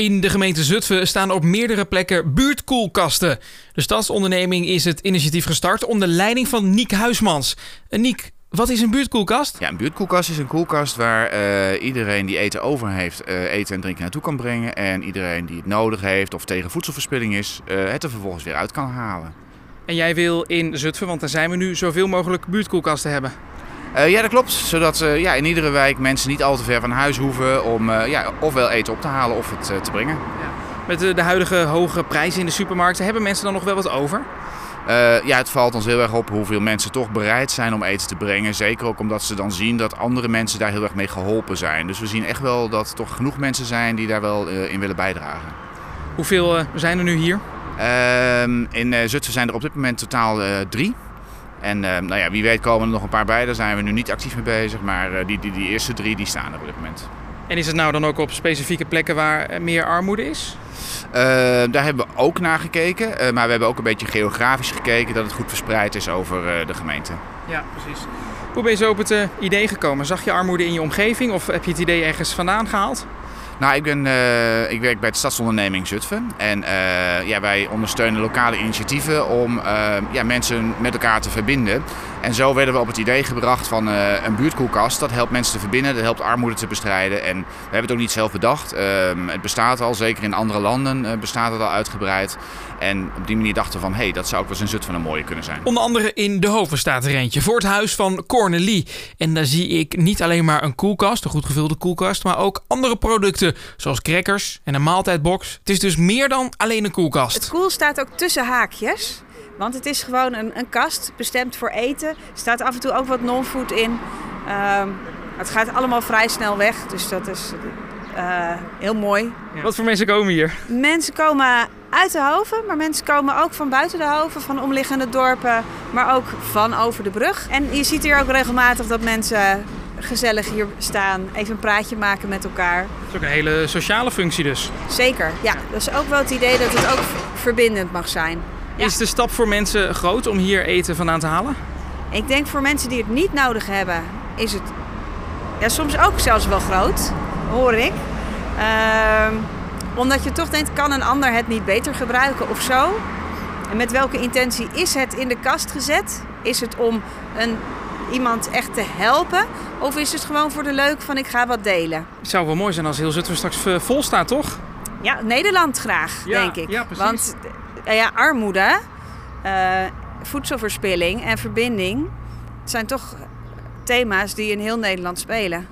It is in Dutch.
In de gemeente Zutphen staan op meerdere plekken buurtkoelkasten. De stadsonderneming is het initiatief gestart onder leiding van Niek Huismans. En Niek, wat is een buurtkoelkast? Ja, een buurtkoelkast is een koelkast waar eh, iedereen die eten over heeft, eh, eten en drinken naartoe kan brengen. En iedereen die het nodig heeft of tegen voedselverspilling is, eh, het er vervolgens weer uit kan halen. En jij wil in Zutphen, want daar zijn we nu, zoveel mogelijk buurtkoelkasten hebben. Uh, ja, dat klopt. Zodat uh, ja, in iedere wijk mensen niet al te ver van huis hoeven om uh, ja, ofwel eten op te halen of het te brengen. Ja. Met de, de, huidige hoge prijzen in de supermarkten, hebben mensen dan nog wel wat over? ja, het valt ons heel erg op hoeveel mensen toch bereid zijn om eten te brengen. Zeker ook omdat ze dan zien dat andere mensen daar heel erg mee geholpen zijn. Dus we zien echt wel dat er toch genoeg mensen zijn die daar wel in willen bijdragen. Hoeveel zijn er nu hier? Ehm, in Zutphen zijn er op dit moment totaal drie. En uh, nou ja, wie weet komen er nog een paar bij. Daar zijn we nu niet actief mee bezig. Maar uh, die, die, die eerste drie die staan er op dit moment. En is het nou dan ook op specifieke plekken waar meer armoede is? Uh, daar hebben we ook naar gekeken. maar we hebben ook een beetje geografisch gekeken dat het goed verspreid is over de gemeente. Ja, precies. Hoe ben je zo op het idee gekomen? Zag je armoede in je omgeving of heb je het idee ergens vandaan gehaald? Nou, ik, ben, uh, ik werk bij de Stadsonderneming Zutphen. En uh, ja, wij ondersteunen lokale initiatieven om uh, ja, mensen met elkaar te verbinden. En zo werden we op het idee gebracht van een buurtkoelkast. Dat helpt mensen te verbinden, dat helpt armoede te bestrijden. En we hebben het ook niet zelf bedacht. Ehm, het bestaat al, zeker in andere landen bestaat het al uitgebreid. En op die manier dachten we van, hé, hey, dat zou ook wel eens in Zutphen een mooie kunnen zijn. Onder andere in De Hoven staat er eentje, voor het huis van Cornelie. En daar zie ik niet alleen maar een koelkast, een goed gevulde koelkast, maar ook andere producten, zoals crackers en een maaltijdbox. Het is dus meer dan alleen een koelkast. Het koel staat ook tussen haakjes. Want het is gewoon een, een kast bestemd voor eten. Er staat af en toe ook wat non-food in. Uh, het gaat allemaal vrij snel weg. Dus dat is uh, heel mooi. Ja. Wat voor mensen komen hier? Mensen komen uit de Hoven, maar mensen komen ook van buiten de Hoven, van omliggende dorpen, maar ook van over de brug. En je ziet hier ook regelmatig dat mensen gezellig hier staan, even een praatje maken met elkaar. Dat is ook een hele sociale functie dus. Zeker, ja. Dat is ook wel het idee dat het ook verbindend mag zijn. Ja. Is de stap voor mensen groot om hier eten vandaan te halen? Ik denk voor mensen die het niet nodig hebben, is het ja, soms ook zelfs wel groot, hoor ik. Uh, omdat je toch denkt, kan een ander het niet beter gebruiken of zo? En met welke intentie is het in de kast gezet? Is het om een, iemand echt te helpen? Of is het gewoon voor de leuk van ik ga wat delen? Het zou wel mooi zijn als heel Zutphen straks vol staat, toch? Ja, Nederland graag, ja, denk ik. Ja, precies. Want ja, armoede, uh, voedselverspilling en verbinding... zijn toch thema's die in heel Nederland spelen.